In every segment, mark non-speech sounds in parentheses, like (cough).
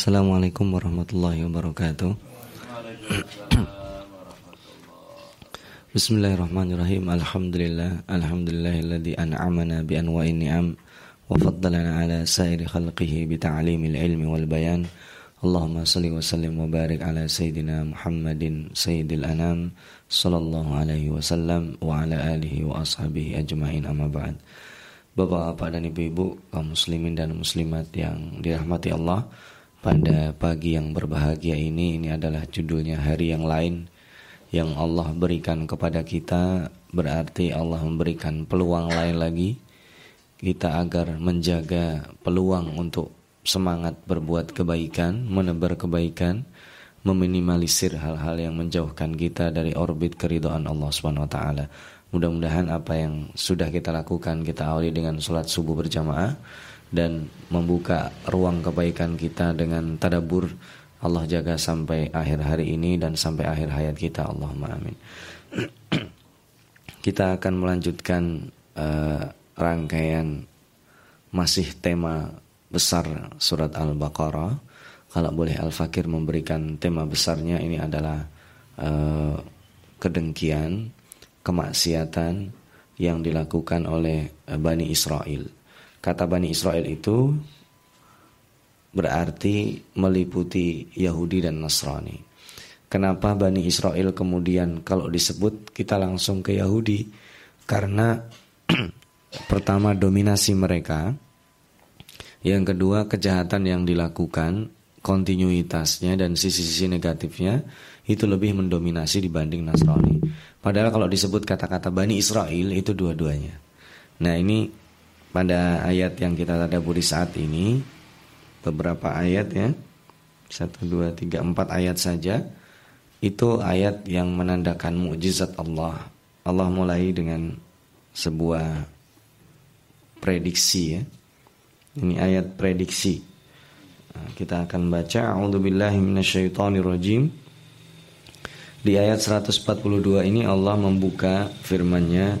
Assalamualaikum warahmatullahi wabarakatuh. (clears throat) Bismillahirrahmanirrahim. Alhamdulillah. Alhamdulillahilladzi an'amana bi anwa'in ni'am wa faddalana ala sairi khalqihi bi ta'limil ilmi wal bayan. Allahumma salli wa sallim wa barik ala sayyidina Muhammadin sayyidil anam sallallahu alaihi wasallam wa ala alihi wa ashabihi ajmain amma ba'd. Bapak-bapak dan ibu-ibu kaum muslimin dan muslimat yang dirahmati Allah, pada pagi yang berbahagia ini ini adalah judulnya hari yang lain yang Allah berikan kepada kita. Berarti Allah memberikan peluang lain lagi. Kita agar menjaga peluang untuk semangat berbuat kebaikan, menebar kebaikan, meminimalisir hal-hal yang menjauhkan kita dari orbit keridhaan Allah Subhanahu wa taala. Mudah-mudahan apa yang sudah kita lakukan kita awali dengan sholat subuh berjamaah dan membuka ruang kebaikan kita dengan tadabur Allah jaga sampai akhir hari ini dan sampai akhir hayat kita Allahumma amin. (clears throat) kita akan melanjutkan uh, rangkaian masih tema besar surat Al-Baqarah. Kalau boleh Al-Fakir memberikan tema besarnya ini adalah uh, kedengkian, kemaksiatan yang dilakukan oleh uh, Bani Israel. Kata Bani Israel itu berarti meliputi Yahudi dan Nasrani. Kenapa Bani Israel kemudian kalau disebut kita langsung ke Yahudi? Karena (clears throat) pertama dominasi mereka, yang kedua kejahatan yang dilakukan, kontinuitasnya dan sisi-sisi negatifnya itu lebih mendominasi dibanding Nasrani. Padahal kalau disebut kata-kata Bani Israel itu dua-duanya. Nah ini pada ayat yang kita tadaburi saat ini beberapa ayat ya satu dua tiga empat ayat saja itu ayat yang menandakan mukjizat Allah. Allah mulai dengan sebuah prediksi ya. Ini ayat prediksi. Nah, kita akan baca A'udzubillahi di ayat 142 ini Allah membuka firman-Nya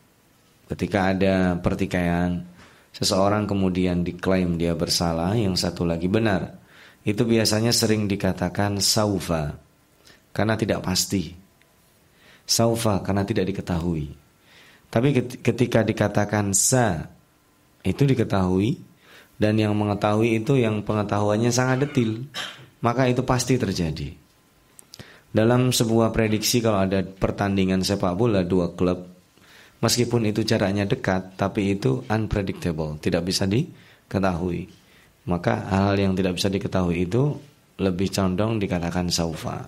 Ketika ada pertikaian, seseorang kemudian diklaim dia bersalah, yang satu lagi benar. Itu biasanya sering dikatakan saufa karena tidak pasti. Saufa karena tidak diketahui. Tapi ketika dikatakan sa itu diketahui dan yang mengetahui itu yang pengetahuannya sangat detil, maka itu pasti terjadi. Dalam sebuah prediksi kalau ada pertandingan sepak bola dua klub Meskipun itu jaraknya dekat, tapi itu unpredictable, tidak bisa diketahui. Maka hal yang tidak bisa diketahui itu lebih condong dikatakan saufa.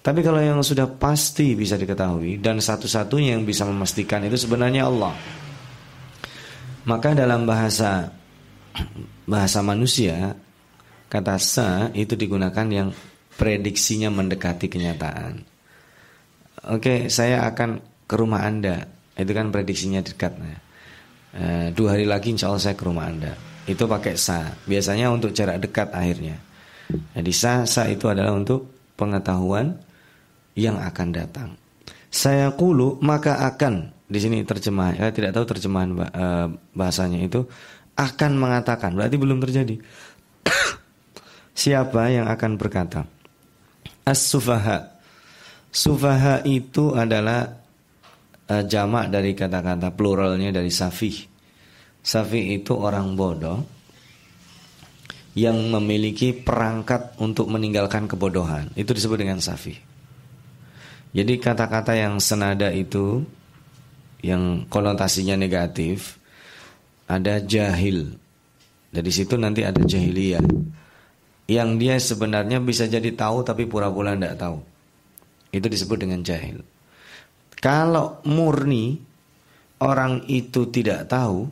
Tapi kalau yang sudah pasti bisa diketahui dan satu-satunya yang bisa memastikan itu sebenarnya Allah. Maka dalam bahasa bahasa manusia kata sa itu digunakan yang prediksinya mendekati kenyataan. Oke, saya akan ke rumah Anda itu kan prediksinya dekat. Nah. E, dua hari lagi insya Allah saya ke rumah anda. Itu pakai sa. Biasanya untuk jarak dekat akhirnya. Jadi sa sa itu adalah untuk pengetahuan yang akan datang. Saya kulu maka akan di sini terjemah. Saya tidak tahu terjemahan e, bahasanya itu akan mengatakan. Berarti belum terjadi. (coughs) Siapa yang akan berkata? As-sufaha. Sufaha itu adalah uh, jamak dari kata-kata pluralnya dari safih. Safih itu orang bodoh yang memiliki perangkat untuk meninggalkan kebodohan. Itu disebut dengan safih. Jadi kata-kata yang senada itu yang konotasinya negatif ada jahil. Dari situ nanti ada jahiliyah. Yang dia sebenarnya bisa jadi tahu tapi pura-pura tidak tahu. Itu disebut dengan jahil. Kalau murni orang itu tidak tahu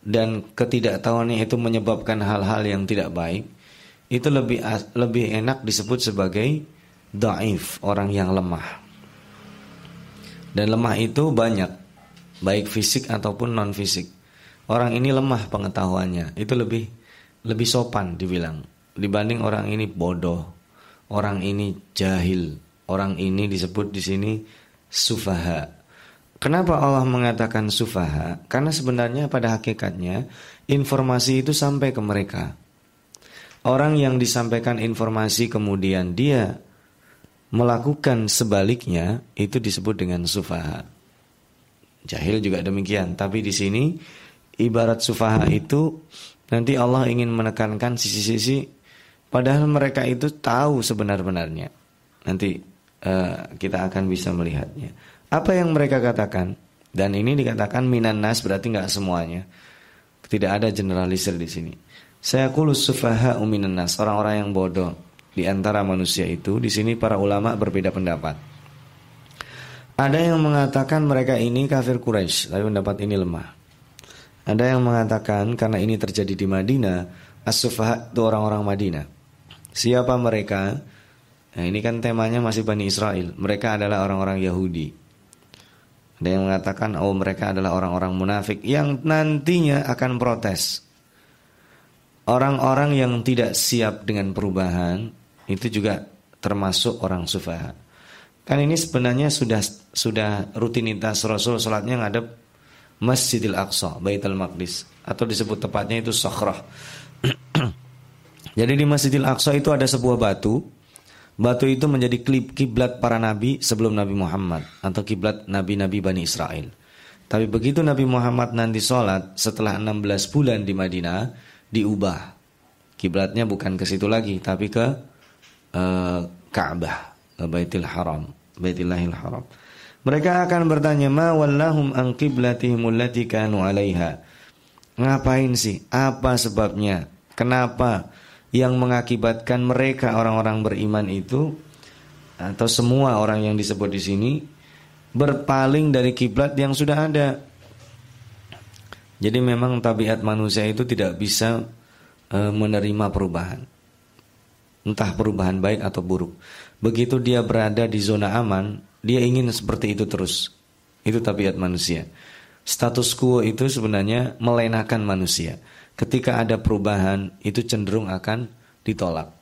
dan ketidaktahuannya itu menyebabkan hal-hal yang tidak baik, itu lebih lebih enak disebut sebagai daif, orang yang lemah. Dan lemah itu banyak, baik fisik ataupun non fisik. Orang ini lemah pengetahuannya, itu lebih lebih sopan dibilang dibanding orang ini bodoh, orang ini jahil, orang ini disebut di sini sufaha. Kenapa Allah mengatakan sufaha? Karena sebenarnya pada hakikatnya informasi itu sampai ke mereka. Orang yang disampaikan informasi kemudian dia melakukan sebaliknya itu disebut dengan sufaha. Jahil juga demikian, tapi di sini ibarat sufaha itu nanti Allah ingin menekankan sisi-sisi padahal mereka itu tahu sebenar-benarnya. Nanti uh, kita akan bisa melihatnya. Apa yang mereka katakan? Dan ini dikatakan minan nas berarti nggak semuanya. Tidak ada generalisir di sini. Saya kulus sufaha uminan nas, orang-orang yang bodoh di antara manusia itu di sini para ulama berbeda pendapat. Ada yang mengatakan mereka ini kafir Quraisy, tapi pendapat ini lemah. Ada yang mengatakan karena ini terjadi di Madinah, as-sufaha itu orang-orang Madinah. Siapa mereka? Nah, ini kan temanya masih Bani Israel. Mereka adalah orang-orang Yahudi. Ada yang mengatakan oh mereka adalah orang-orang munafik yang nantinya akan protes. Orang-orang yang tidak siap dengan perubahan itu juga termasuk orang sufaha. Kan ini sebenarnya sudah sudah rutinitas Rasul salatnya ngadep Masjidil Aqsa, Baitul Maqdis atau disebut tepatnya itu Sakhrah. (clears throat) Jadi di Masjidil Aqsa itu ada sebuah batu. Batu itu menjadi kiblat para nabi sebelum Nabi Muhammad atau kiblat nabi-nabi Bani Israel. Tapi begitu Nabi Muhammad nanti sholat setelah 16 bulan di Madinah diubah. Kiblatnya bukan ke situ lagi tapi ke uh, Ka'bah, Baitul Haram, Baitillahil Haram. Mereka akan bertanya, "Ma wallahum an qiblatihim kanu 'alaiha?" Ngapain sih? Apa sebabnya? Kenapa yang mengakibatkan mereka orang-orang beriman itu atau semua orang yang disebut di sini berpaling dari kiblat yang sudah ada? Jadi memang tabiat manusia itu tidak bisa e, menerima perubahan entah perubahan baik atau buruk. Begitu dia berada di zona aman, dia ingin seperti itu terus. Itu tabiat manusia. Status quo itu sebenarnya melenakan manusia. Ketika ada perubahan, itu cenderung akan ditolak.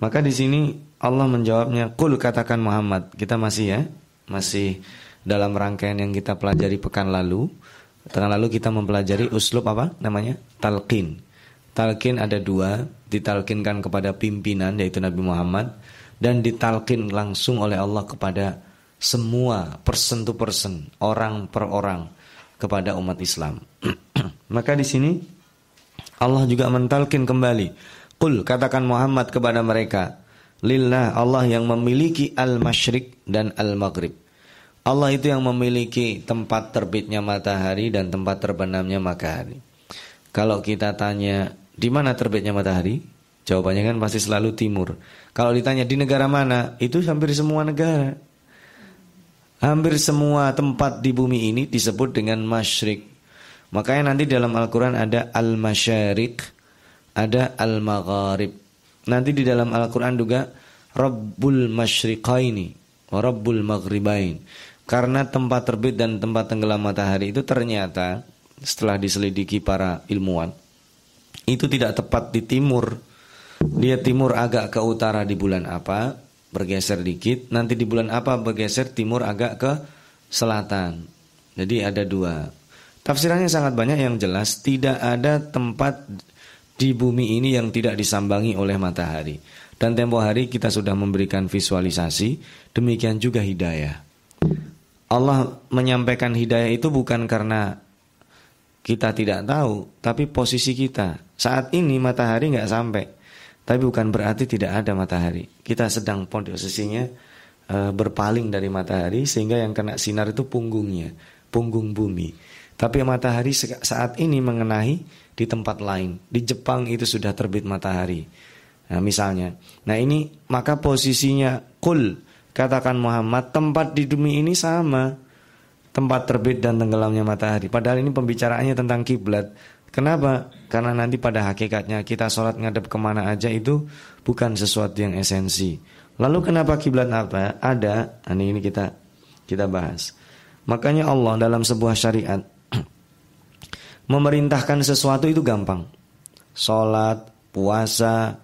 Maka di sini Allah menjawabnya, "Qul katakan Muhammad." Kita masih ya, masih dalam rangkaian yang kita pelajari pekan lalu. Pekan lalu kita mempelajari uslub apa namanya? Talqin. Talqin ada dua, ditalkinkan kepada pimpinan yaitu Nabi Muhammad dan ditalkin langsung oleh Allah kepada semua person to person, orang per orang kepada umat Islam. (clears throat) Maka di sini Allah juga mentalkin kembali. Qul katakan Muhammad kepada mereka, lillah Allah yang memiliki al-masyriq dan al-maghrib. Allah itu yang memiliki tempat terbitnya matahari dan tempat terbenamnya matahari. Kalau kita tanya di mana terbitnya matahari? Jawabannya kan pasti selalu timur. Kalau ditanya di negara mana, itu hampir semua negara. Hampir semua tempat di bumi ini disebut dengan masyrik. Makanya nanti dalam Al-Quran ada al-masyarik, ada al-magharib. Nanti di dalam Al-Quran juga Rabbul masyriqaini, Rabbul maghribain. Karena tempat terbit dan tempat tenggelam matahari itu ternyata setelah diselidiki para ilmuwan itu tidak tepat di timur. Dia timur agak ke utara di bulan apa, bergeser dikit. Nanti di bulan apa bergeser timur agak ke selatan. Jadi ada dua. Tafsirannya sangat banyak yang jelas. Tidak ada tempat di bumi ini yang tidak disambangi oleh matahari. Dan tempo hari kita sudah memberikan visualisasi. Demikian juga hidayah. Allah menyampaikan hidayah itu bukan karena kita tidak tahu, tapi posisi kita saat ini matahari nggak sampai, tapi bukan berarti tidak ada matahari. Kita sedang posisinya e, berpaling dari matahari sehingga yang kena sinar itu punggungnya, punggung bumi. Tapi matahari saat ini mengenai di tempat lain. Di Jepang itu sudah terbit matahari. Nah, misalnya. Nah, ini maka posisinya kul katakan Muhammad tempat di bumi ini sama tempat terbit dan tenggelamnya matahari. Padahal ini pembicaraannya tentang kiblat. Kenapa? Karena nanti pada hakikatnya kita sholat ngadep ke mana aja itu bukan sesuatu yang esensi. Lalu kenapa kiblat apa? Ada, ini ini kita kita bahas. Makanya Allah dalam sebuah syariat memerintahkan sesuatu itu gampang. Sholat, puasa,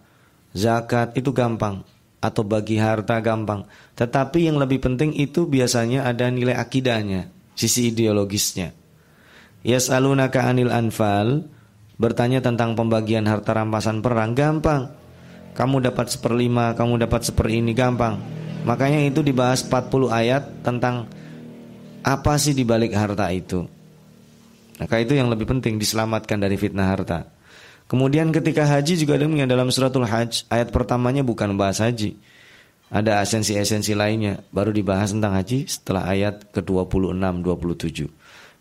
zakat itu gampang atau bagi harta gampang. Tetapi yang lebih penting itu biasanya ada nilai akidahnya, sisi ideologisnya. Yas'alunaka anil anfal Bertanya tentang pembagian harta rampasan perang Gampang Kamu dapat seperlima, kamu dapat seperini Gampang Makanya itu dibahas 40 ayat tentang Apa sih dibalik harta itu Maka itu yang lebih penting Diselamatkan dari fitnah harta Kemudian ketika haji juga demikian dalam suratul hajj Ayat pertamanya bukan bahas haji Ada esensi-esensi lainnya Baru dibahas tentang haji setelah ayat ke-26-27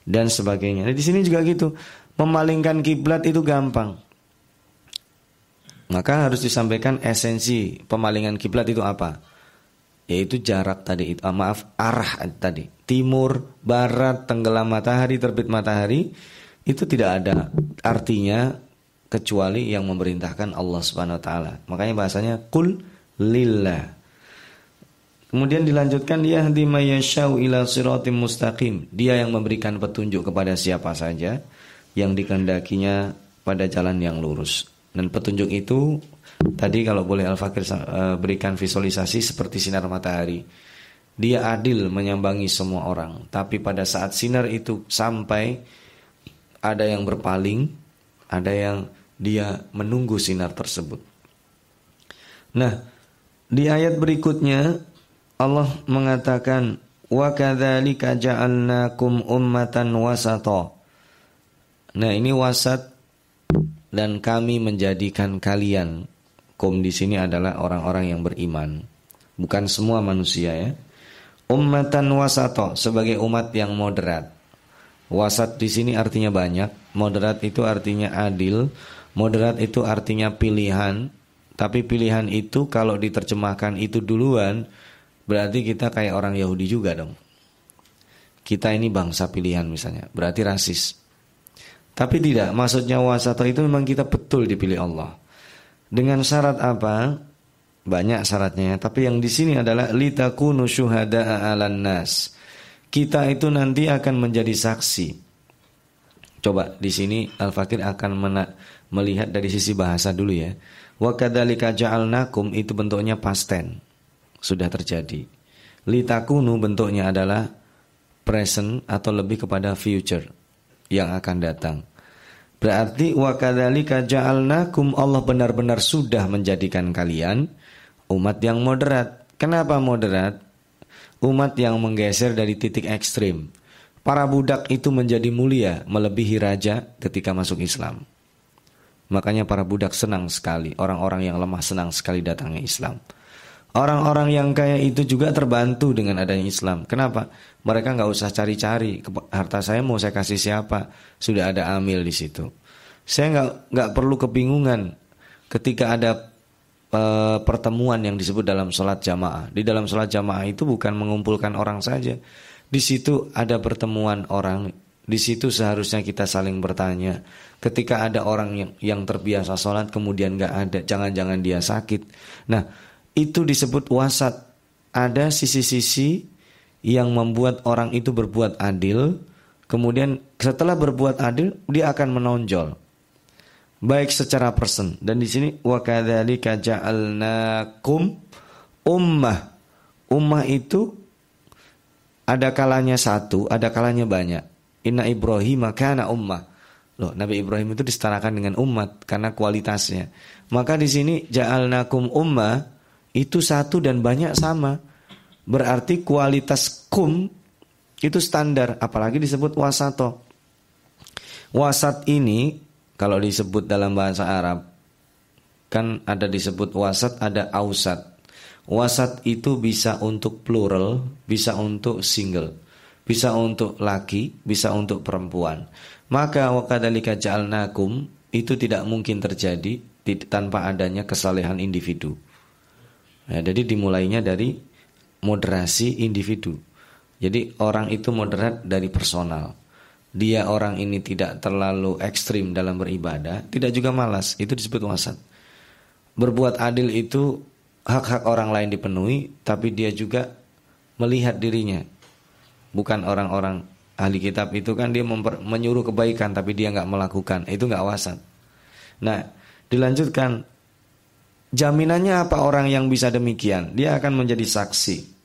dan sebagainya. Nah, di sini juga gitu. Memalingkan kiblat itu gampang. Maka harus disampaikan esensi pemalingan kiblat itu apa? Yaitu jarak tadi itu, ah, maaf arah tadi. Timur, barat, tenggelam matahari, terbit matahari itu tidak ada artinya kecuali yang memerintahkan Allah Subhanahu wa taala. Makanya bahasanya kul lillah. Kemudian dilanjutkan dia hadi mayyashau ila siratim mustaqim. Dia yang memberikan petunjuk kepada siapa saja yang dikendakinya pada jalan yang lurus. Dan petunjuk itu tadi kalau boleh Al-Fakir eh, berikan visualisasi seperti sinar matahari. Dia adil menyambangi semua orang, tapi pada saat sinar itu sampai ada yang berpaling, ada yang dia menunggu sinar tersebut. Nah, di ayat berikutnya Allah mengatakan wa kadzalika ja'alnakum ummatan wasata. Nah, ini wasat dan kami menjadikan kalian kum di sini adalah orang-orang yang beriman. Bukan semua manusia ya. Ummatan wasato sebagai umat yang moderat. Wasat di sini artinya banyak, moderat itu artinya adil, moderat itu artinya pilihan. Tapi pilihan itu kalau diterjemahkan itu duluan Berarti kita kayak orang Yahudi juga dong. Kita ini bangsa pilihan misalnya, berarti rasis. Tapi tidak, maksudnya wasato itu memang kita betul dipilih Allah. Dengan syarat apa? Banyak syaratnya, tapi yang di sini adalah litakunu syuhada'a 'alan nas. Kita itu nanti akan menjadi saksi. Coba di sini Al-Fakir akan melihat dari sisi bahasa dulu ya. Wa kadzalika ja'alnakum itu bentuknya past tense sudah terjadi. Litakunu bentuknya adalah present atau lebih kepada future yang akan datang. Berarti wa kadzalika ja'alnakum Allah benar-benar sudah menjadikan kalian umat yang moderat. Kenapa moderat? Umat yang menggeser dari titik ekstrim. Para budak itu menjadi mulia melebihi raja ketika masuk Islam. Makanya para budak senang sekali, orang-orang yang lemah senang sekali datangnya Islam. Orang-orang yang kaya itu juga terbantu dengan adanya Islam. Kenapa? Mereka nggak usah cari-cari harta saya mau saya kasih siapa. Sudah ada amil di situ. Saya nggak nggak perlu kebingungan ketika ada e, pertemuan yang disebut dalam sholat jamaah. Di dalam sholat jamaah itu bukan mengumpulkan orang saja. Di situ ada pertemuan orang. Di situ seharusnya kita saling bertanya. Ketika ada orang yang yang terbiasa sholat kemudian nggak ada, jangan-jangan dia sakit. Nah itu disebut wasat. Ada sisi-sisi yang membuat orang itu berbuat adil, kemudian setelah berbuat adil dia akan menonjol. Baik secara person dan di sini wa kadzalika ja'alnakum ummah. Ummah itu ada kalanya satu, ada kalanya banyak. Inna Ibrahim kana ummah. Loh, Nabi Ibrahim itu disetarakan dengan umat karena kualitasnya. Maka di sini ja'alnakum ummah itu satu dan banyak sama. Berarti kualitas kum itu standar, apalagi disebut wasato. Wasat ini kalau disebut dalam bahasa Arab kan ada disebut wasat, ada ausat. Wasat itu bisa untuk plural, bisa untuk single, bisa untuk laki, bisa untuk perempuan. Maka wakadalika ja'alnakum itu tidak mungkin terjadi tanpa adanya kesalehan individu. Ya, jadi dimulainya dari moderasi individu. Jadi orang itu moderat dari personal. dia orang ini tidak terlalu ekstrim dalam beribadah, tidak juga malas, itu disebut wasat. Berbuat adil itu hak-hak orang lain dipenuhi, tapi dia juga melihat dirinya. Bukan orang-orang ahli kitab itu kan dia memper, menyuruh kebaikan, tapi dia nggak melakukan, itu nggak wasat. Nah, dilanjutkan, jaminannya apa orang yang bisa demikian? Dia akan menjadi saksi.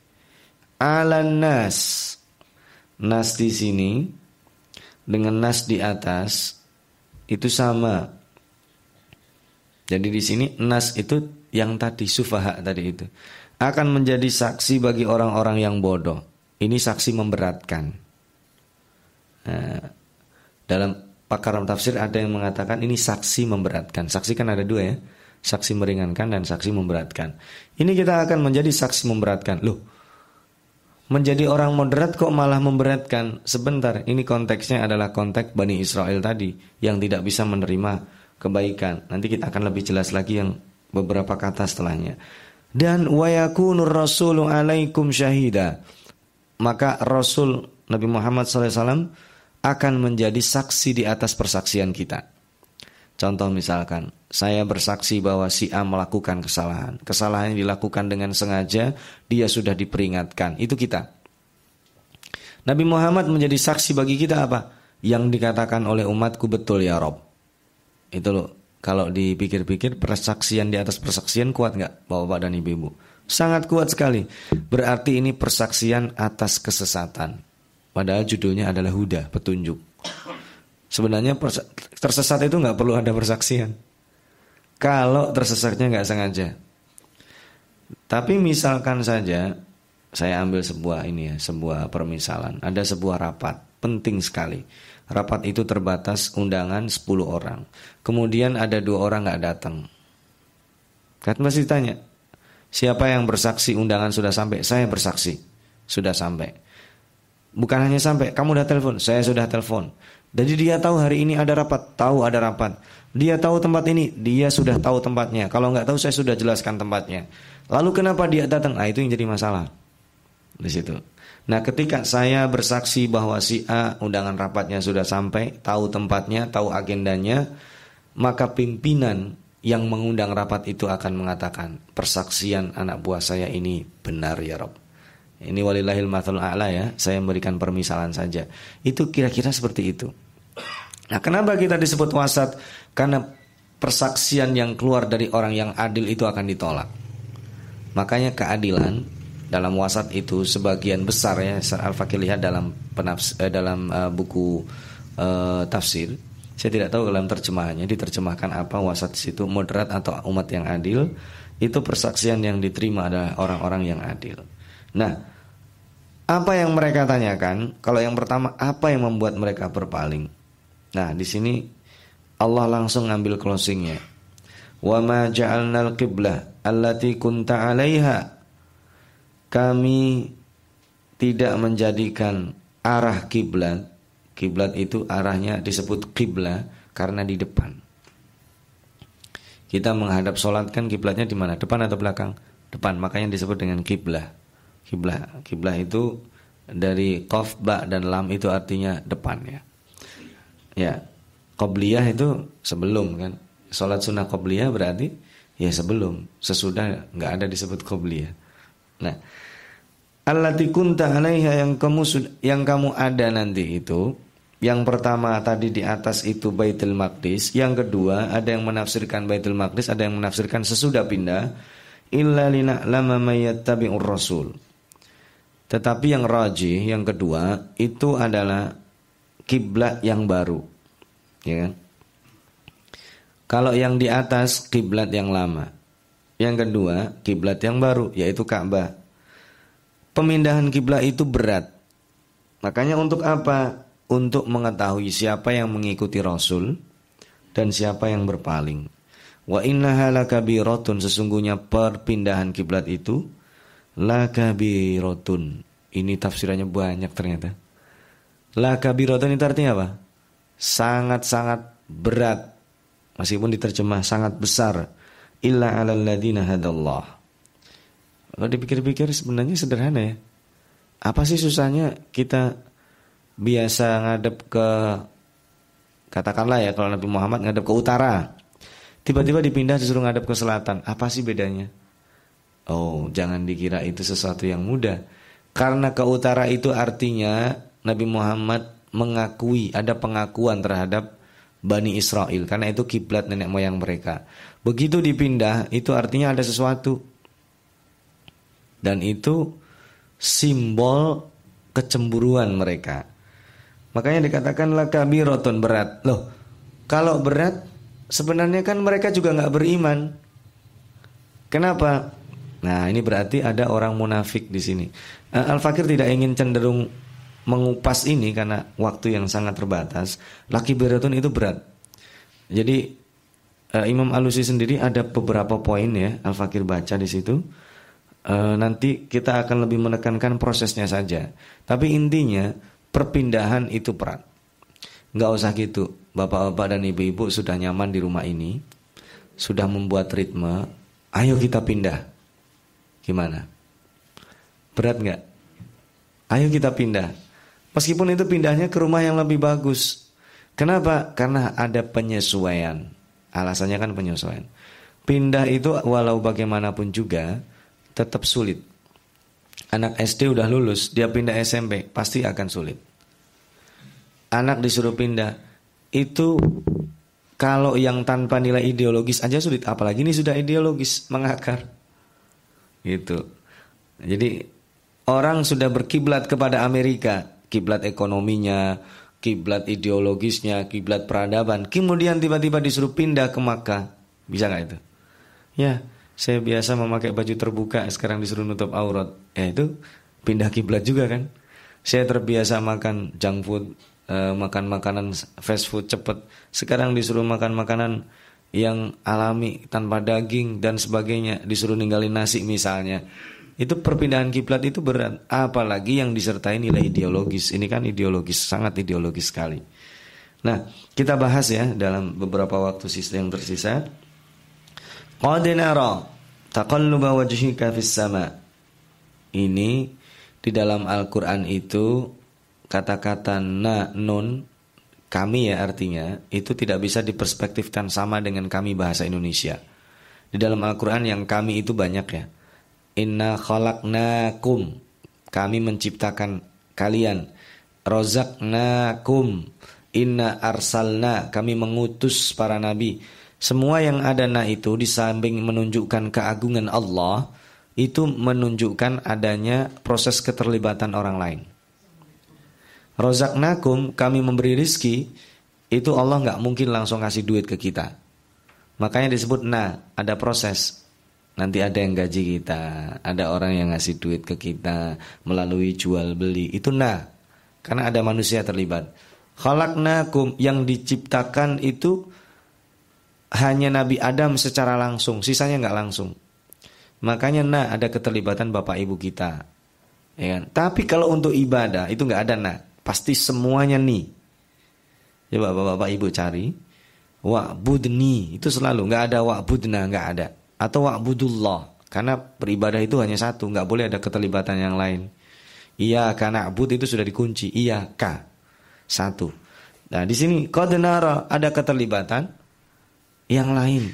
Alan nas, nas di sini dengan nas di atas itu sama. Jadi di sini nas itu yang tadi sufaha tadi itu akan menjadi saksi bagi orang-orang yang bodoh. Ini saksi memberatkan. Nah, dalam pakar tafsir ada yang mengatakan ini saksi memberatkan. Saksi kan ada dua ya, saksi meringankan dan saksi memberatkan. Ini kita akan menjadi saksi memberatkan. Loh, menjadi orang moderat kok malah memberatkan? Sebentar ini konteksnya adalah konteks Bani Israel tadi yang tidak bisa menerima kebaikan. Nanti kita akan lebih jelas lagi yang beberapa kata setelahnya. Dan wayakunur rasulu alaikum syahida. Maka Rasul Nabi Muhammad SAW akan menjadi saksi di atas persaksian kita contoh misalkan saya bersaksi bahwa si A melakukan kesalahan. Kesalahan yang dilakukan dengan sengaja, dia sudah diperingatkan. Itu kita. Nabi Muhammad menjadi saksi bagi kita apa? Yang dikatakan oleh umatku betul ya Rob. Itu loh. Kalau dipikir-pikir persaksian di atas persaksian kuat nggak bapak dan ibu-ibu? Sangat kuat sekali. Berarti ini persaksian atas kesesatan. Padahal judulnya adalah huda, petunjuk. Sebenarnya tersesat itu nggak perlu ada persaksian. Kalau tersesatnya nggak sengaja. Tapi misalkan saja saya ambil sebuah ini ya, sebuah permisalan. Ada sebuah rapat penting sekali. Rapat itu terbatas undangan 10 orang. Kemudian ada dua orang nggak datang. Kan masih tanya, siapa yang bersaksi undangan sudah sampai? Saya bersaksi, sudah sampai. Bukan hanya sampai, kamu udah telepon, saya sudah telepon. Jadi dia tahu hari ini ada rapat, tahu ada rapat. Dia tahu tempat ini, dia sudah tahu tempatnya. Kalau nggak tahu saya sudah jelaskan tempatnya. Lalu kenapa dia datang? Ah itu yang jadi masalah. Di situ. Nah, ketika saya bersaksi bahwa si A undangan rapatnya sudah sampai, tahu tempatnya, tahu agendanya, maka pimpinan yang mengundang rapat itu akan mengatakan, persaksian anak buah saya ini benar ya Rob. Ini walillahil mathul a'la ya, saya memberikan permisalan saja. Itu kira-kira seperti itu. Nah, kenapa kita disebut wasat? Karena persaksian yang keluar dari orang yang adil itu akan ditolak. Makanya keadilan dalam wasat itu sebagian besar ya Al-Fakir lihat dalam penaps, eh, dalam uh, buku uh, tafsir. Saya tidak tahu dalam terjemahannya diterjemahkan apa wasat situ moderat atau umat yang adil. Itu persaksian yang diterima adalah orang-orang yang adil. Nah, apa yang mereka tanyakan? Kalau yang pertama, apa yang membuat mereka berpaling? Nah, di sini Allah langsung ngambil closingnya. Wa ma ja'alnal qiblah allati kunta 'alaiha. Kami tidak menjadikan arah kiblat. Kiblat itu arahnya disebut kiblah karena di depan. Kita menghadap sholat kan kiblatnya di mana? Depan atau belakang? Depan. Makanya disebut dengan kiblah. Kiblah. Kiblah itu dari qaf, ba dan lam itu artinya depan ya. Ya, qobliyah itu sebelum kan. Salat sunnah qobliyah berarti ya sebelum, sesudah nggak ada disebut qobliyah. Nah, allati kunta 'alaiha yang kamu yang kamu ada nanti itu yang pertama tadi di atas itu Baitul Maqdis, yang kedua ada yang menafsirkan Baitul Maqdis, ada yang menafsirkan sesudah pindah illa lama mayattabi'ur rasul. Tetapi yang rajih yang kedua itu adalah kiblat yang baru. Ya kan? Kalau yang di atas kiblat yang lama. Yang kedua, kiblat yang baru yaitu Ka'bah. Pemindahan kiblat itu berat. Makanya untuk apa? Untuk mengetahui siapa yang mengikuti Rasul dan siapa yang berpaling. Wa innaha lakabiratun sesungguhnya perpindahan kiblat itu lakabiratun. Ini tafsirannya banyak ternyata. Lakabiratun itu artinya apa? sangat-sangat berat meskipun diterjemah sangat besar illa 'alal ladina hadallah. Kalau dipikir-pikir sebenarnya sederhana ya. Apa sih susahnya kita biasa ngadep ke katakanlah ya kalau Nabi Muhammad ngadep ke utara, tiba-tiba dipindah disuruh ngadep ke selatan. Apa sih bedanya? Oh, jangan dikira itu sesuatu yang mudah. Karena ke utara itu artinya Nabi Muhammad mengakui ada pengakuan terhadap Bani Israel karena itu kiblat nenek moyang mereka. Begitu dipindah itu artinya ada sesuatu. Dan itu simbol kecemburuan mereka. Makanya dikatakanlah kabiroton berat. Loh, kalau berat sebenarnya kan mereka juga nggak beriman. Kenapa? Nah, ini berarti ada orang munafik di sini. Eh, Al-Fakir tidak ingin cenderung mengupas ini karena waktu yang sangat terbatas. Laki beratun itu berat. Jadi uh, Imam Alusi sendiri ada beberapa poin ya Al-Fakir baca di situ. Uh, nanti kita akan lebih menekankan prosesnya saja. Tapi intinya perpindahan itu berat. Nggak usah gitu. Bapak-bapak dan ibu-ibu sudah nyaman di rumah ini. Sudah membuat ritme. Ayo kita pindah. Gimana? Berat nggak? Ayo kita pindah. Meskipun itu pindahnya ke rumah yang lebih bagus. Kenapa? Karena ada penyesuaian. Alasannya kan penyesuaian. Pindah itu walau bagaimanapun juga tetap sulit anak SD udah lulus, dia pindah SMP, pasti akan sulit. Anak disuruh pindah, itu kalau yang tanpa nilai ideologis aja sulit, apalagi ini sudah ideologis mengakar. Gitu. Jadi orang sudah berkiblat kepada Amerika, kiblat ekonominya, kiblat ideologisnya, kiblat peradaban. Kemudian tiba-tiba disuruh pindah ke Makkah. Bisa nggak itu? Ya, saya biasa memakai baju terbuka, sekarang disuruh nutup aurat. Ya itu pindah kiblat juga kan. Saya terbiasa makan junk food, uh, makan makanan fast food cepat. Sekarang disuruh makan makanan yang alami tanpa daging dan sebagainya, disuruh ninggalin nasi misalnya. Itu perpindahan kiblat itu berat, apalagi yang disertai nilai ideologis. Ini kan ideologis, sangat ideologis sekali. Nah, kita bahas ya dalam beberapa waktu sisa yang tersisa. Qad nara taqalluba wajhika fis sama. Ini di dalam Al-Qur'an itu kata-kata na nun kami ya artinya itu tidak bisa diperspektifkan sama dengan kami bahasa Indonesia. Di dalam Al-Qur'an yang kami itu banyak ya. Inna khalaqnakum. Kami menciptakan kalian. Rozaknakum. Inna arsalna. Kami mengutus para nabi semua yang ada na itu di samping menunjukkan keagungan Allah itu menunjukkan adanya proses keterlibatan orang lain. Rozaknakum kami memberi rizki itu Allah nggak mungkin langsung kasih duit ke kita. Makanya disebut na ada proses. Nanti ada yang gaji kita, ada orang yang ngasih duit ke kita melalui jual beli. Itu na karena ada manusia terlibat. Khalaqnakum yang diciptakan itu hanya Nabi Adam secara langsung, sisanya nggak langsung. Makanya nah ada keterlibatan bapak ibu kita. Ya kan? Tapi kalau untuk ibadah itu nggak ada nah, pasti semuanya nih. Coba bapak-bapak ibu cari wa'budni itu selalu nggak ada wa'budna nggak ada atau wa'budullah karena beribadah itu hanya satu nggak boleh ada keterlibatan yang lain. Iya karena abud itu sudah dikunci iya ka satu. Nah di sini kodenara ada keterlibatan yang lain.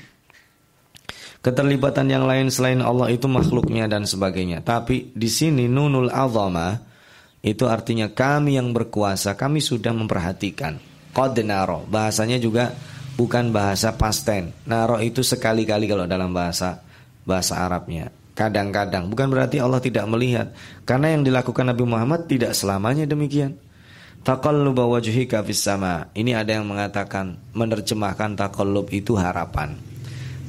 Keterlibatan yang lain selain Allah itu makhluknya dan sebagainya. Tapi di sini nunul azama itu artinya kami yang berkuasa, kami sudah memperhatikan. Qad naro, bahasanya juga bukan bahasa pasten. Naro itu sekali-kali kalau dalam bahasa bahasa Arabnya. Kadang-kadang, bukan berarti Allah tidak melihat. Karena yang dilakukan Nabi Muhammad tidak selamanya demikian. Wajhika fis sama. Ini ada yang mengatakan menerjemahkan taqallub itu harapan.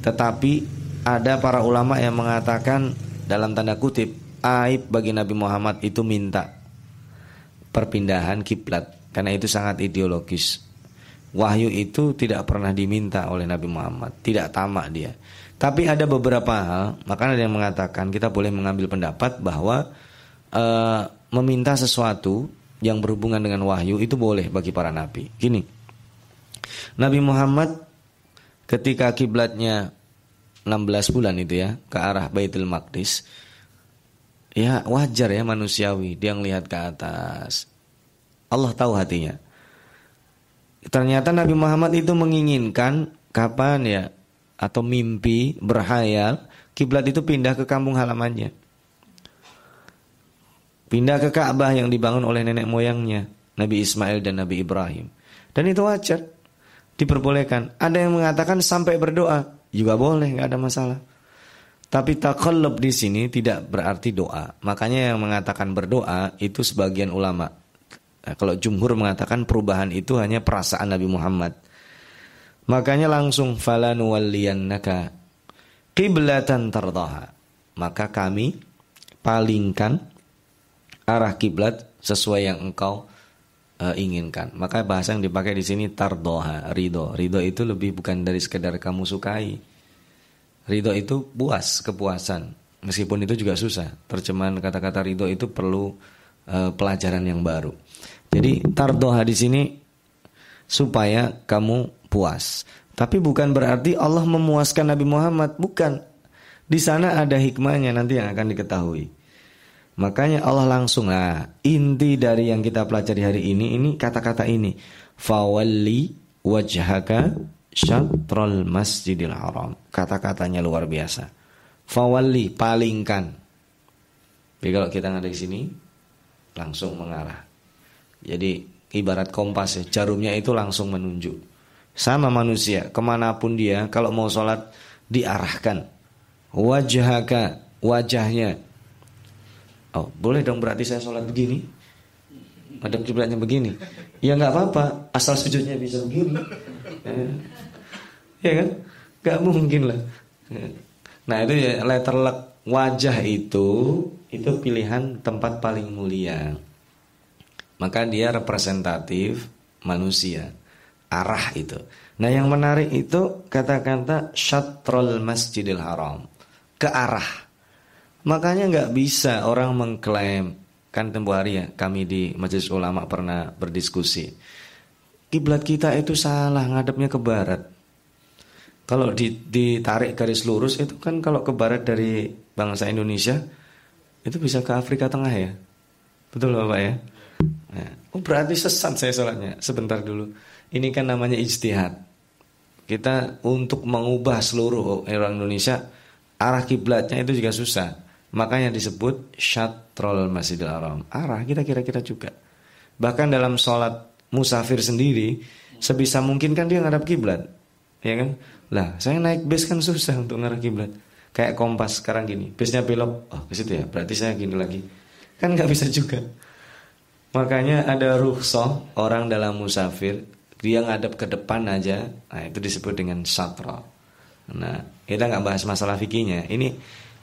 Tetapi ada para ulama yang mengatakan dalam tanda kutip aib bagi Nabi Muhammad itu minta perpindahan kiblat karena itu sangat ideologis. Wahyu itu tidak pernah diminta oleh Nabi Muhammad, tidak tamak dia. Tapi ada beberapa hal, makanya ada yang mengatakan kita boleh mengambil pendapat bahwa uh, meminta sesuatu yang berhubungan dengan wahyu itu boleh bagi para nabi. Gini. Nabi Muhammad ketika kiblatnya 16 bulan itu ya ke arah Baitul Maqdis ya wajar ya manusiawi dia ngelihat ke atas Allah tahu hatinya. Ternyata Nabi Muhammad itu menginginkan kapan ya atau mimpi berhayal kiblat itu pindah ke kampung halamannya. Pindah ke Ka'bah yang dibangun oleh nenek moyangnya, Nabi Ismail dan Nabi Ibrahim. Dan itu wajar, diperbolehkan. Ada yang mengatakan sampai berdoa, juga boleh, nggak ada masalah. Tapi takallub di sini tidak berarti doa. Makanya yang mengatakan berdoa itu sebagian ulama. Nah, kalau jumhur mengatakan perubahan itu hanya perasaan Nabi Muhammad. Makanya langsung falanu walliyannaka qiblatan tardaha. Maka kami palingkan arah kiblat sesuai yang engkau uh, inginkan. Maka bahasa yang dipakai di sini tardoha, ridho. Ridho itu lebih bukan dari sekedar kamu sukai Ridho itu puas, kepuasan. Meskipun itu juga susah. Terjemahan kata-kata ridho itu perlu uh, pelajaran yang baru. Jadi tardoha di sini supaya kamu puas. Tapi bukan berarti Allah memuaskan Nabi Muhammad, bukan. Di sana ada hikmahnya nanti yang akan diketahui. Makanya Allah langsung ah inti dari yang kita pelajari hari ini ini kata-kata ini. Fawalli wajhaka syatrul masjidil haram. Kata-katanya luar biasa. Fawali palingkan. Jadi kalau kita ada di sini langsung mengarah. Jadi ibarat kompas ya, jarumnya itu langsung menunjuk. Sama manusia, ke mana pun dia, kalau mau sholat diarahkan. Wajahaka, wajahnya. Oh, boleh dong berarti saya sholat begini? Madam kiblatnya begini. Ya nggak apa-apa, asal sujudnya bisa begini. Ya kan? Gak mungkin lah. Nah itu ya letter luck wajah itu itu pilihan tempat paling mulia. Maka dia representatif manusia. Arah itu. Nah yang menarik itu kata-kata syatrul masjidil haram. Ke arah. Makanya nggak bisa orang mengklaim kan tempo hari ya kami di majelis ulama pernah berdiskusi kiblat kita itu salah ngadepnya ke barat. Kalau ditarik garis lurus itu kan kalau ke barat dari bangsa Indonesia itu bisa ke Afrika Tengah ya. Betul Bapak ya? Nah, oh berarti sesat saya sholatnya. Sebentar dulu. Ini kan namanya ijtihad. Kita untuk mengubah seluruh orang Indonesia arah kiblatnya itu juga susah. Makanya disebut syatrul masjidil haram. Arah kita kira-kira juga. Bahkan dalam sholat musafir sendiri sebisa mungkin kan dia ngadap kiblat ya kan lah saya naik bus kan susah untuk ngarah kiblat. Kayak kompas sekarang gini busnya belok oh ke situ ya berarti saya gini lagi. Kan nggak bisa juga. Makanya ada ruhsoh orang dalam musafir dia ngadap ke depan aja nah itu disebut dengan satra. Nah kita nggak bahas masalah fikihnya. Ini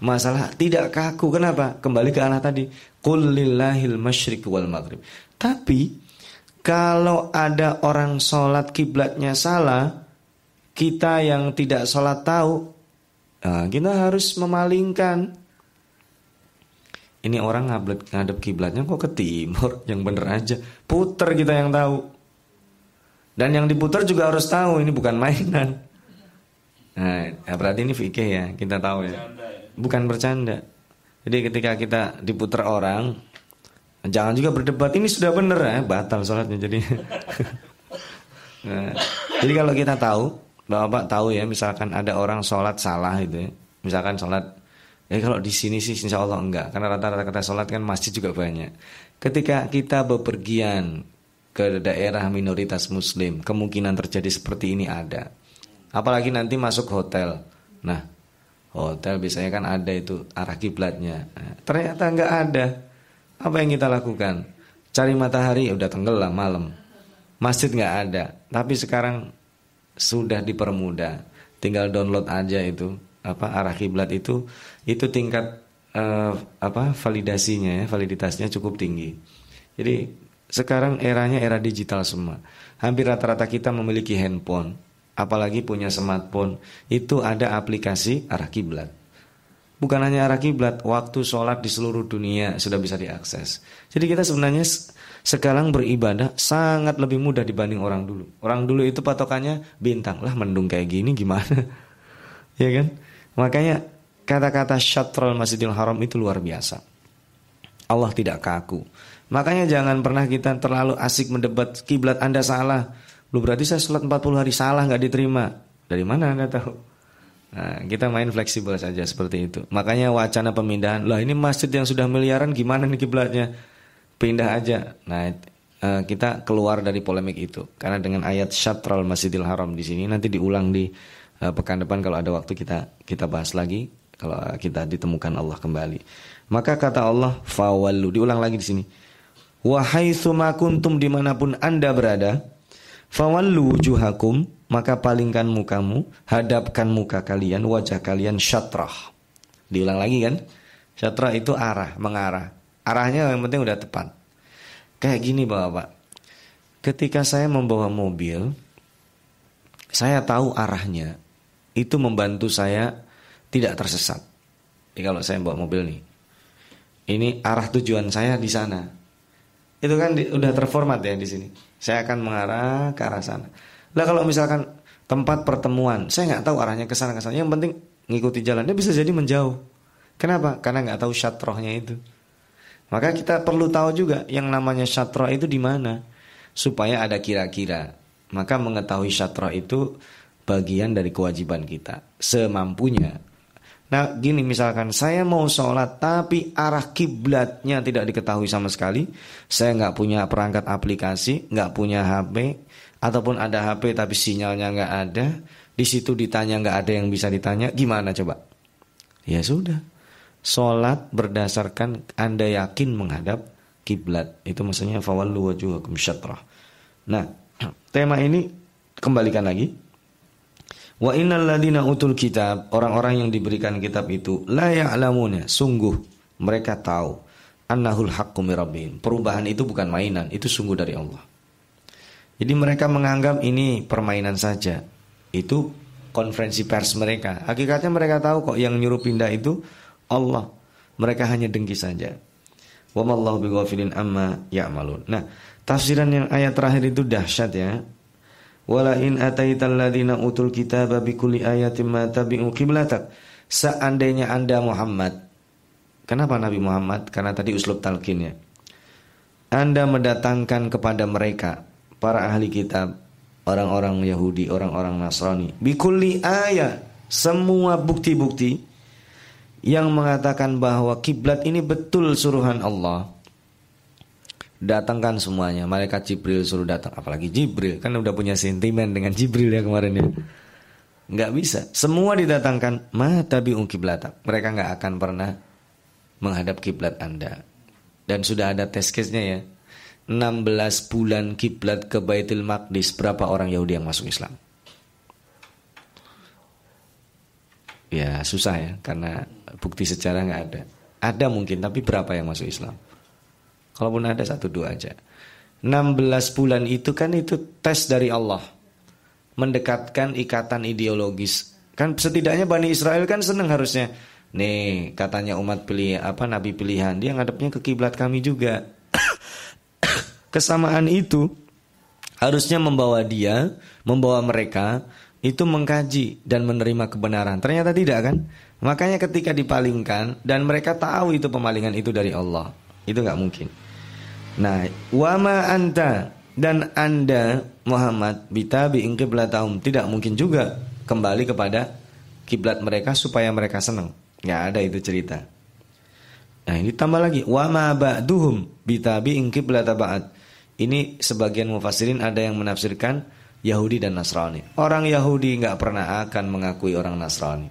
masalah tidak kaku. Kenapa? Kembali ke anak tadi. Kulillahil masyriq wal maghrib. Tapi kalau ada orang sholat kiblatnya salah, kita yang tidak sholat tahu, nah kita harus memalingkan. Ini orang ngablet ngadep kiblatnya kok ke timur, (laughs) yang bener aja. Puter kita yang tahu. Dan yang diputar juga harus tahu ini bukan mainan. Nah, ya berarti ini fikih ya, kita tahu ya. Bukan bercanda. Jadi ketika kita diputar orang, Jangan juga berdebat ini sudah benar ya, batal sholatnya jadi. (laughs) nah, jadi kalau kita tahu, bapak tahu ya, misalkan ada orang sholat salah itu, ya. misalkan sholat, ya kalau di sini sih insya Allah enggak, karena rata-rata kata sholat kan masjid juga banyak. Ketika kita bepergian ke daerah minoritas Muslim, kemungkinan terjadi seperti ini ada. Apalagi nanti masuk hotel, nah hotel biasanya kan ada itu arah kiblatnya. Nah, ternyata enggak ada apa yang kita lakukan? Cari matahari ya udah tenggelam malam. Masjid nggak ada, tapi sekarang sudah dipermudah. Tinggal download aja itu apa arah kiblat itu itu tingkat uh, apa validasinya ya, validitasnya cukup tinggi. Jadi sekarang eranya era digital semua. Hampir rata-rata kita memiliki handphone, apalagi punya smartphone, itu ada aplikasi arah kiblat. Bukan hanya arah kiblat, waktu sholat di seluruh dunia sudah bisa diakses. Jadi kita sebenarnya sekarang beribadah sangat lebih mudah dibanding orang dulu. Orang dulu itu patokannya bintang lah mendung kayak gini gimana, (laughs) ya kan? Makanya kata-kata syatrul masjidil haram itu luar biasa. Allah tidak kaku. Makanya jangan pernah kita terlalu asik mendebat kiblat Anda salah. Lu berarti saya sholat 40 hari salah nggak diterima. Dari mana Anda tahu? Nah, kita main fleksibel saja seperti itu. Makanya wacana pemindahan, lah ini masjid yang sudah miliaran gimana nih kiblatnya? Pindah aja. Nah, eh, kita keluar dari polemik itu. Karena dengan ayat syatral Masjidil Haram di sini nanti diulang di eh, pekan depan kalau ada waktu kita kita bahas lagi kalau kita ditemukan Allah kembali. Maka kata Allah, fawallu diulang lagi di sini. Wahai kuntum di mana pun anda berada Fawallu wujuhakum Maka palingkan mukamu Hadapkan muka kalian Wajah kalian syatrah. Diulang lagi kan? Syatrah itu arah, mengarah Arahnya yang penting udah tepat Kayak gini bapak Ketika saya membawa mobil Saya tahu arahnya Itu membantu saya Tidak tersesat Jadi kalau saya bawa mobil nih Ini arah tujuan saya di sana itu kan di, udah terformat ya di sini. Saya akan mengarah ke arah sana. Lah kalau misalkan tempat pertemuan, saya nggak tahu arahnya ke sana ke sana. Yang penting ngikuti jalannya bisa jadi menjauh. Kenapa? Karena nggak tahu syatrohnya itu. Maka kita perlu tahu juga yang namanya syatroh itu di mana supaya ada kira-kira. Maka mengetahui syatroh itu bagian dari kewajiban kita semampunya Nah gini misalkan saya mau sholat tapi arah kiblatnya tidak diketahui sama sekali Saya nggak punya perangkat aplikasi, nggak punya HP Ataupun ada HP tapi sinyalnya nggak ada Di situ ditanya nggak ada yang bisa ditanya, gimana coba? Ya sudah Sholat berdasarkan anda yakin menghadap kiblat Itu maksudnya fawallu wajuhakum syatrah Nah (clears throat) tema ini kembalikan lagi Wa innal ladina utul kitab, orang-orang yang diberikan kitab itu la ya'lamuna, sungguh mereka tahu annahul haqqu mirabbihim. Perubahan itu bukan mainan, itu sungguh dari Allah. Jadi mereka menganggap ini permainan saja. Itu konferensi pers mereka. Hakikatnya mereka tahu kok yang nyuruh pindah itu Allah. Mereka hanya dengki saja. Wa bighafilin amma ya'malun. Nah, tafsiran yang ayat terakhir itu dahsyat ya. Wala in ataital ladina utul kitaba bikulli ayatin ma tabi'u qiblatak. Seandainya Anda Muhammad. Kenapa Nabi Muhammad? Karena tadi uslub talqinnya. Anda mendatangkan kepada mereka para ahli kitab, orang-orang Yahudi, orang-orang Nasrani, bikulli ayat, semua bukti-bukti yang mengatakan bahwa kiblat ini betul suruhan Allah. Datangkan semuanya. Malaikat Jibril suruh datang. Apalagi Jibril. Kan udah punya sentimen dengan Jibril ya kemarin ya. Nggak bisa. Semua didatangkan. Ma tabi kiblatak mereka nggak akan pernah menghadap kiblat anda. Dan sudah ada tes case-nya ya. 16 bulan kiblat ke Baitul Maqdis. Berapa orang Yahudi yang masuk Islam ya susah ya karena bukti sejarah nggak ada ada mungkin tapi berapa yang masuk Islam Kalaupun ada satu dua aja. 16 bulan itu kan itu tes dari Allah. Mendekatkan ikatan ideologis. Kan setidaknya Bani Israel kan senang harusnya. Nih katanya umat pilih apa nabi pilihan dia ngadepnya ke kiblat kami juga. (coughs) Kesamaan itu harusnya membawa dia, membawa mereka itu mengkaji dan menerima kebenaran. Ternyata tidak kan? Makanya ketika dipalingkan dan mereka tahu itu pemalingan itu dari Allah, itu nggak mungkin. Nah, wama anta dan anda Muhammad bitabi qiblatahum tidak mungkin juga kembali kepada kiblat mereka supaya mereka senang. Nggak ada itu cerita. Nah, ini tambah lagi wama ba'duhum bitabi qiblata ba'd. Ini sebagian mufassirin ada yang menafsirkan Yahudi dan Nasrani. Orang Yahudi nggak pernah akan mengakui orang Nasrani.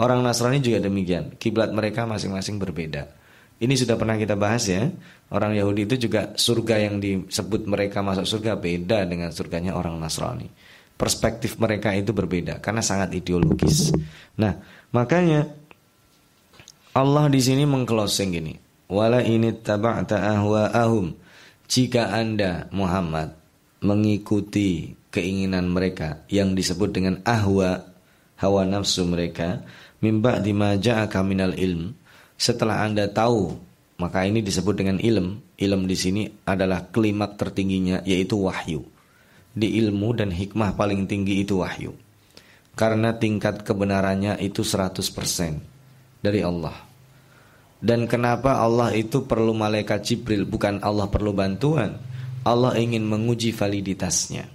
Orang Nasrani juga demikian. Kiblat mereka masing-masing berbeda. Ini sudah pernah kita bahas ya. Orang Yahudi itu juga surga yang disebut mereka masuk surga beda dengan surganya orang Nasrani. Perspektif mereka itu berbeda karena sangat ideologis. Nah, makanya Allah di sini mengclosing gini. Wala ini taba'ta ahwa'ahum. Jika Anda Muhammad mengikuti keinginan mereka yang disebut dengan ahwa hawa nafsu mereka mimba dimaja'aka minal ilm setelah Anda tahu, maka ini disebut dengan ilm. Ilm di sini adalah klimak tertingginya yaitu wahyu. Di ilmu dan hikmah paling tinggi itu wahyu. Karena tingkat kebenarannya itu 100% dari Allah. Dan kenapa Allah itu perlu malaikat Jibril bukan Allah perlu bantuan? Allah ingin menguji validitasnya.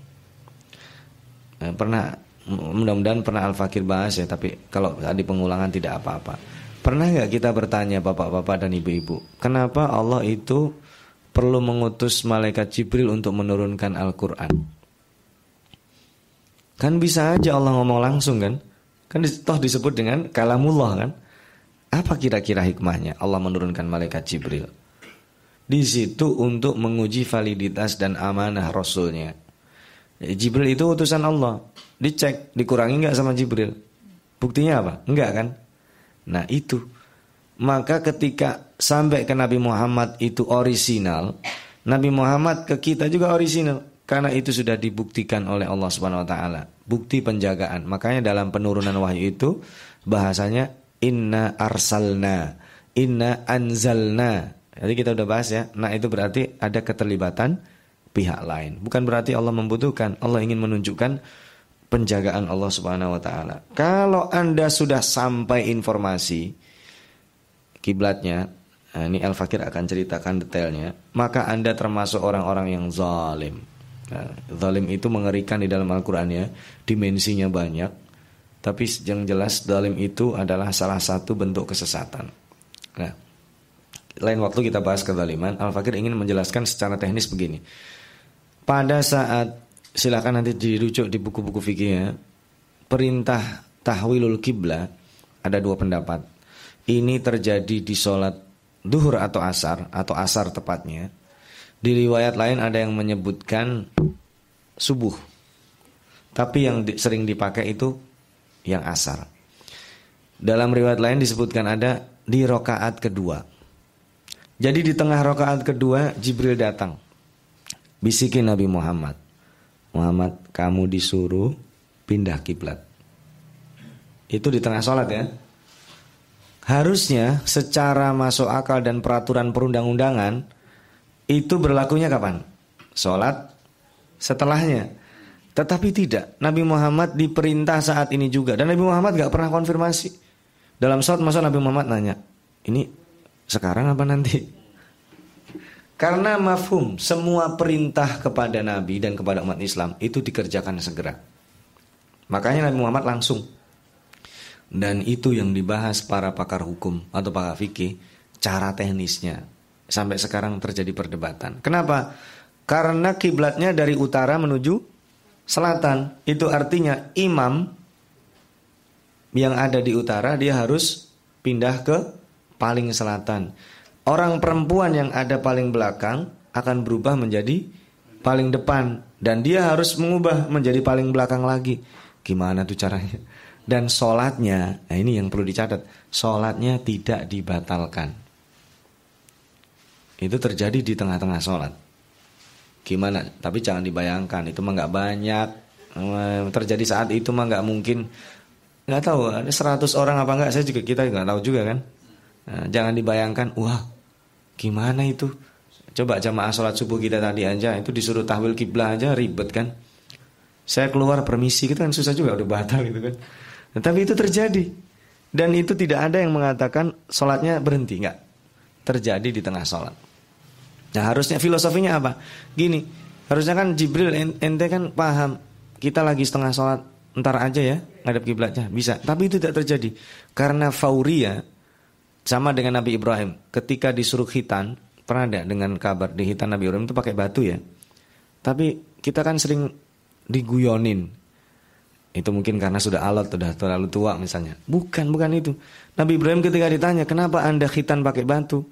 Nah, pernah mudah-mudahan pernah Al-Fakir bahas ya, tapi kalau di pengulangan tidak apa-apa. Pernah nggak kita bertanya bapak-bapak dan ibu-ibu, kenapa Allah itu perlu mengutus malaikat Jibril untuk menurunkan Al-Quran? Kan bisa aja Allah ngomong langsung kan? Kan toh disebut dengan kalamullah kan? Apa kira-kira hikmahnya Allah menurunkan malaikat Jibril? Di situ untuk menguji validitas dan amanah Rasulnya. Jibril itu utusan Allah. Dicek, dikurangi nggak sama Jibril? Buktinya apa? Enggak kan? Nah itu. Maka ketika sampai ke Nabi Muhammad itu orisinal, Nabi Muhammad ke kita juga orisinal. Karena itu sudah dibuktikan oleh Allah Subhanahu wa taala. Bukti penjagaan. Makanya dalam penurunan wahyu itu bahasanya inna arsalna, inna anzalna. Jadi kita udah bahas ya. Nah, itu berarti ada keterlibatan pihak lain. Bukan berarti Allah membutuhkan. Allah ingin menunjukkan penjagaan Allah Subhanahu wa taala. Kalau Anda sudah sampai informasi kiblatnya, nah ini Al Fakir akan ceritakan detailnya, maka Anda termasuk orang-orang yang zalim. Nah, zalim itu mengerikan di dalam Al-Qur'an ya, dimensinya banyak. Tapi yang jelas dalim itu adalah salah satu bentuk kesesatan. Nah, lain waktu kita bahas kezaliman, Al-Fakir ingin menjelaskan secara teknis begini. Pada saat silakan nanti dirujuk di buku-buku fikih ya. Perintah tahwilul kiblah ada dua pendapat. Ini terjadi di sholat duhur atau asar atau asar tepatnya. Di riwayat lain ada yang menyebutkan subuh. Tapi yang sering dipakai itu yang asar. Dalam riwayat lain disebutkan ada di rokaat kedua. Jadi di tengah rokaat kedua Jibril datang. Bisikin Nabi Muhammad. Muhammad kamu disuruh pindah kiblat. Itu di tengah sholat ya. Harusnya secara masuk akal dan peraturan perundang-undangan itu berlakunya kapan? Sholat setelahnya. Tetapi tidak, Nabi Muhammad diperintah saat ini juga dan Nabi Muhammad gak pernah konfirmasi. Dalam saat masa Nabi Muhammad nanya, ini sekarang apa nanti? Karena mafhum semua perintah kepada Nabi dan kepada umat Islam itu dikerjakan segera. Makanya Nabi Muhammad langsung. Dan itu yang dibahas para pakar hukum atau pakar fikih, cara teknisnya. Sampai sekarang terjadi perdebatan. Kenapa? Karena kiblatnya dari utara menuju selatan. Itu artinya imam yang ada di utara dia harus pindah ke paling selatan. Orang perempuan yang ada paling belakang akan berubah menjadi paling depan dan dia harus mengubah menjadi paling belakang lagi. Gimana tuh caranya? Dan sholatnya, nah ini yang perlu dicatat, sholatnya tidak dibatalkan. Itu terjadi di tengah-tengah sholat. Gimana? Tapi jangan dibayangkan itu mah nggak banyak eh, terjadi saat itu mah nggak mungkin nggak tahu ada 100 orang apa nggak saya juga kita nggak tahu juga kan nah, jangan dibayangkan wah gimana itu? Coba jamaah sholat subuh kita tadi aja itu disuruh tahwil kiblah aja ribet kan? Saya keluar permisi kita kan susah juga udah batal gitu kan? Nah, tapi itu terjadi. Dan itu tidak ada yang mengatakan sholatnya berhenti nggak terjadi di tengah sholat. Nah harusnya filosofinya apa? Gini, harusnya kan Jibril ente kan paham kita lagi setengah sholat ntar aja ya ngadep kiblatnya. Bisa. Tapi itu tidak terjadi. Karena fauria sama dengan Nabi Ibrahim ketika disuruh hitan pernah ada dengan kabar di hitan Nabi Ibrahim itu pakai batu ya. Tapi kita kan sering diguyonin. Itu mungkin karena sudah alat, sudah terlalu tua misalnya. Bukan, bukan itu. Nabi Ibrahim ketika ditanya, kenapa anda hitan pakai batu?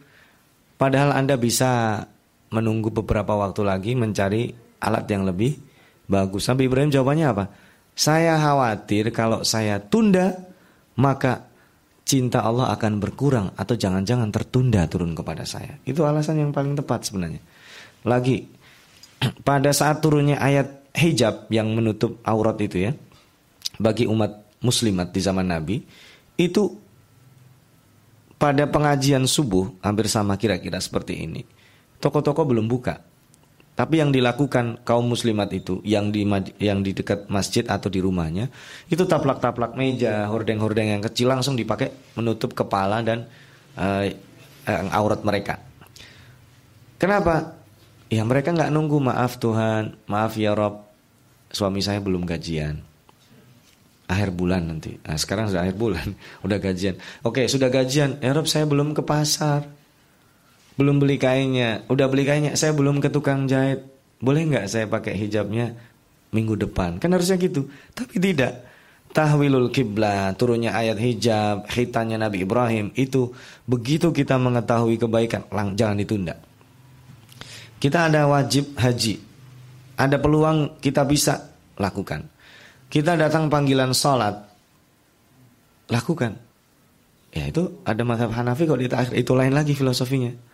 Padahal anda bisa menunggu beberapa waktu lagi mencari alat yang lebih bagus. Nabi Ibrahim jawabannya apa? Saya khawatir kalau saya tunda maka cinta Allah akan berkurang atau jangan-jangan tertunda turun kepada saya. Itu alasan yang paling tepat sebenarnya. Lagi (clears throat) pada saat turunnya ayat hijab yang menutup aurat itu ya bagi umat muslimat di zaman Nabi itu pada pengajian subuh hampir sama kira-kira seperti ini toko-toko belum buka. Tapi yang dilakukan kaum muslimat itu yang di yang di dekat masjid atau di rumahnya itu taplak-taplak meja, hordeng-hordeng yang kecil langsung dipakai menutup kepala dan uh, eh, aurat mereka. Kenapa? Ya mereka nggak nunggu maaf Tuhan, maaf ya Rob, suami saya belum gajian. Akhir bulan nanti. Nah, sekarang sudah akhir bulan, (laughs) udah gajian. Oke, sudah gajian. Ya Rob, saya belum ke pasar. Belum beli kainnya. Udah beli kainnya, saya belum ke tukang jahit. Boleh nggak saya pakai hijabnya minggu depan? Kan harusnya gitu. Tapi tidak tahwilul kiblat, turunnya ayat hijab, hitannya Nabi Ibrahim itu begitu kita mengetahui kebaikan, lang jangan ditunda. Kita ada wajib haji, ada peluang kita bisa lakukan. Kita datang panggilan sholat, lakukan. Ya itu ada mazhab Hanafi kok ditakhir itu lain lagi filosofinya.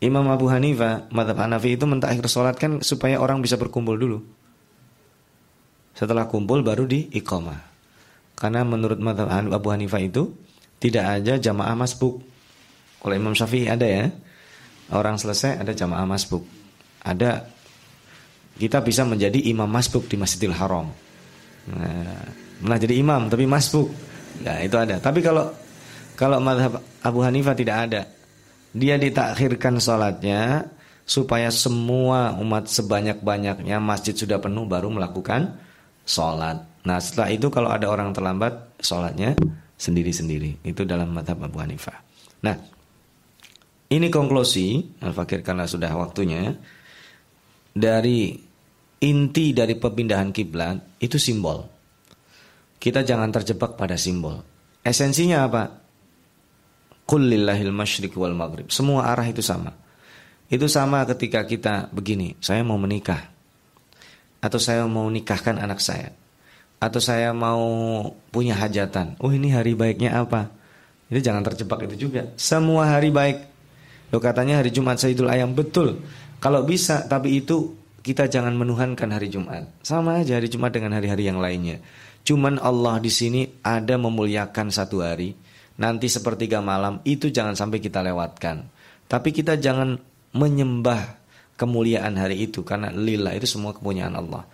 Imam Abu Hanifah, mazhab Hanafi itu mentakhir sholat kan supaya orang bisa berkumpul dulu. Setelah kumpul baru di iqamah. Karena menurut madhab Abu Hanifah itu tidak ada jamaah masbuk. Kalau Imam Syafi'i ada ya. Orang selesai ada jamaah masbuk. Ada kita bisa menjadi imam masbuk di Masjidil Haram. Nah, jadi imam tapi masbuk. Nah, itu ada. Tapi kalau kalau madhab Abu Hanifah tidak ada. Dia ditakhirkan sholatnya supaya semua umat sebanyak-banyaknya masjid sudah penuh baru melakukan sholat. Nah setelah itu kalau ada orang terlambat sholatnya sendiri-sendiri. Itu dalam mata Abu Hanifah. Nah ini konklusi Al-Fakir karena sudah waktunya dari inti dari pemindahan kiblat itu simbol. Kita jangan terjebak pada simbol. Esensinya apa? Kullillahil masyriq wal maghrib. Semua arah itu sama. Itu sama ketika kita begini, saya mau menikah. Atau saya mau nikahkan anak saya atau saya mau punya hajatan. Oh ini hari baiknya apa? Ini jangan terjebak itu juga. Semua hari baik. Lo katanya hari Jumat Sayyidul Ayam betul. Kalau bisa tapi itu kita jangan menuhankan hari Jumat. Sama aja hari Jumat dengan hari-hari yang lainnya. Cuman Allah di sini ada memuliakan satu hari. Nanti sepertiga malam itu jangan sampai kita lewatkan. Tapi kita jangan menyembah kemuliaan hari itu karena lillah itu semua kepunyaan Allah.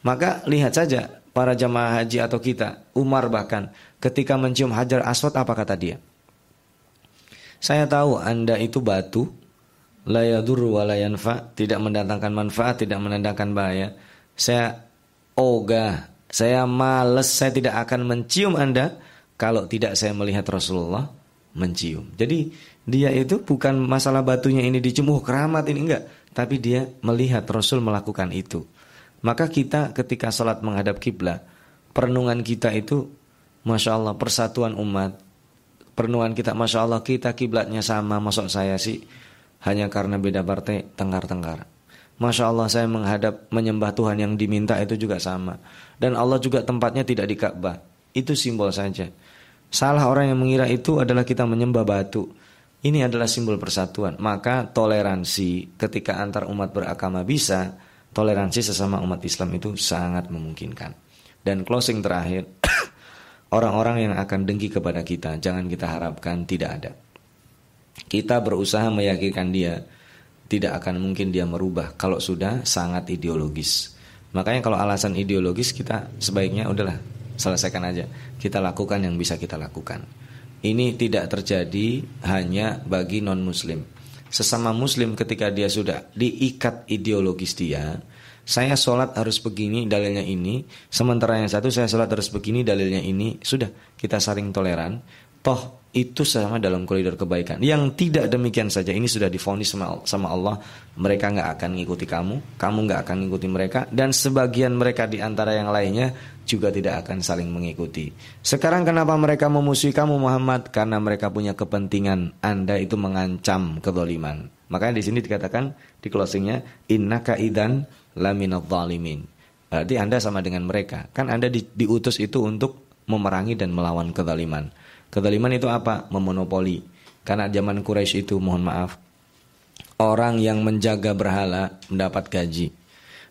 Maka lihat saja para jamaah haji atau kita, Umar bahkan ketika mencium Hajar Aswad apa kata dia? Saya tahu Anda itu batu la yadur wa la yanfa, tidak mendatangkan manfaat, tidak mendatangkan bahaya. Saya ogah, saya males, saya tidak akan mencium Anda kalau tidak saya melihat Rasulullah mencium. Jadi dia itu bukan masalah batunya ini dicium, oh keramat ini enggak, tapi dia melihat Rasul melakukan itu. Maka kita ketika sholat menghadap kiblat, perenungan kita itu, masya Allah persatuan umat. Perenungan kita, masya Allah kita kiblatnya sama, masuk saya sih hanya karena beda partai tengkar-tengkar. Masya Allah saya menghadap menyembah Tuhan yang diminta itu juga sama. Dan Allah juga tempatnya tidak di Ka'bah. Itu simbol saja. Salah orang yang mengira itu adalah kita menyembah batu. Ini adalah simbol persatuan. Maka toleransi ketika antar umat beragama bisa, toleransi sesama umat Islam itu sangat memungkinkan. Dan closing terakhir, (coughs) orang-orang yang akan dengki kepada kita, jangan kita harapkan tidak ada. Kita berusaha meyakinkan dia, tidak akan mungkin dia merubah kalau sudah sangat ideologis. Makanya kalau alasan ideologis kita sebaiknya udahlah selesaikan aja. Kita lakukan yang bisa kita lakukan. Ini tidak terjadi hanya bagi non muslim sesama muslim ketika dia sudah diikat ideologis dia saya sholat harus begini dalilnya ini sementara yang satu saya sholat harus begini dalilnya ini sudah kita saling toleran toh itu sama dalam koridor kebaikan. Yang tidak demikian saja ini sudah difonis sama, sama Allah, mereka nggak akan mengikuti kamu, kamu nggak akan mengikuti mereka, dan sebagian mereka di antara yang lainnya juga tidak akan saling mengikuti. Sekarang kenapa mereka memusuhi kamu Muhammad? Karena mereka punya kepentingan Anda itu mengancam kezaliman. Makanya di sini dikatakan di closingnya Inna kaidan laminat zalimin. Berarti Anda sama dengan mereka. Kan Anda di, diutus itu untuk memerangi dan melawan kezaliman. Kezaliman itu apa? Memonopoli. Karena zaman Quraisy itu mohon maaf orang yang menjaga berhala mendapat gaji.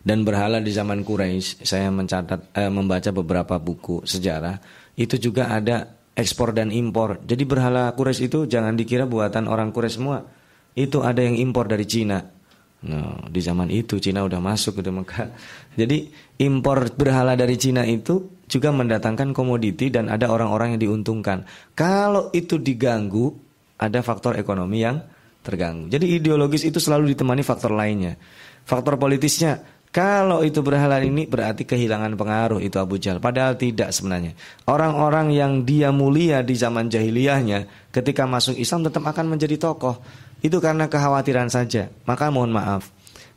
Dan berhala di zaman Quraisy, saya mencatat eh, membaca beberapa buku sejarah, itu juga ada ekspor dan impor. Jadi berhala Quraisy itu jangan dikira buatan orang Quraisy semua. Itu ada yang impor dari Cina. Nah, di zaman itu Cina udah masuk ke Mekah. Jadi impor berhala dari Cina itu juga mendatangkan komoditi dan ada orang-orang yang diuntungkan. Kalau itu diganggu, ada faktor ekonomi yang terganggu. Jadi ideologis itu selalu ditemani faktor lainnya. Faktor politisnya kalau itu berhalal ini berarti kehilangan pengaruh itu Abu Jahal. Padahal tidak sebenarnya. Orang-orang yang dia mulia di zaman jahiliyahnya ketika masuk Islam tetap akan menjadi tokoh. Itu karena kekhawatiran saja. Maka mohon maaf.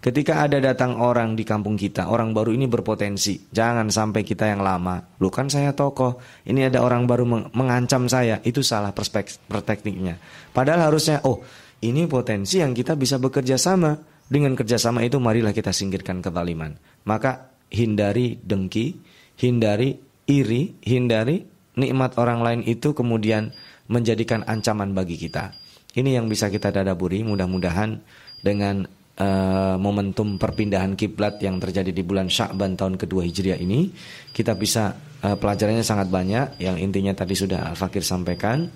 Ketika ada datang orang di kampung kita, orang baru ini berpotensi. Jangan sampai kita yang lama. Lu kan saya tokoh. Ini ada orang baru mengancam saya. Itu salah perspektifnya. Padahal harusnya, oh ini potensi yang kita bisa bekerja sama dengan kerjasama itu marilah kita singkirkan kezaliman. Maka hindari dengki, hindari iri, hindari nikmat orang lain itu kemudian menjadikan ancaman bagi kita. Ini yang bisa kita dadaburi mudah-mudahan dengan uh, momentum perpindahan kiblat yang terjadi di bulan Sya'ban tahun kedua Hijriah ini kita bisa uh, pelajarannya sangat banyak yang intinya tadi sudah Al-Fakir sampaikan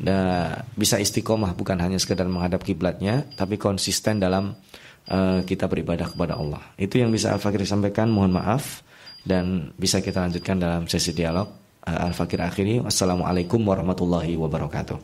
dan bisa istiqomah bukan hanya sekedar menghadap kiblatnya tapi konsisten dalam uh, kita beribadah kepada Allah. Itu yang bisa Al-Fakir sampaikan, mohon maaf dan bisa kita lanjutkan dalam sesi dialog uh, Al-Fakir akhiri. Wassalamualaikum warahmatullahi wabarakatuh.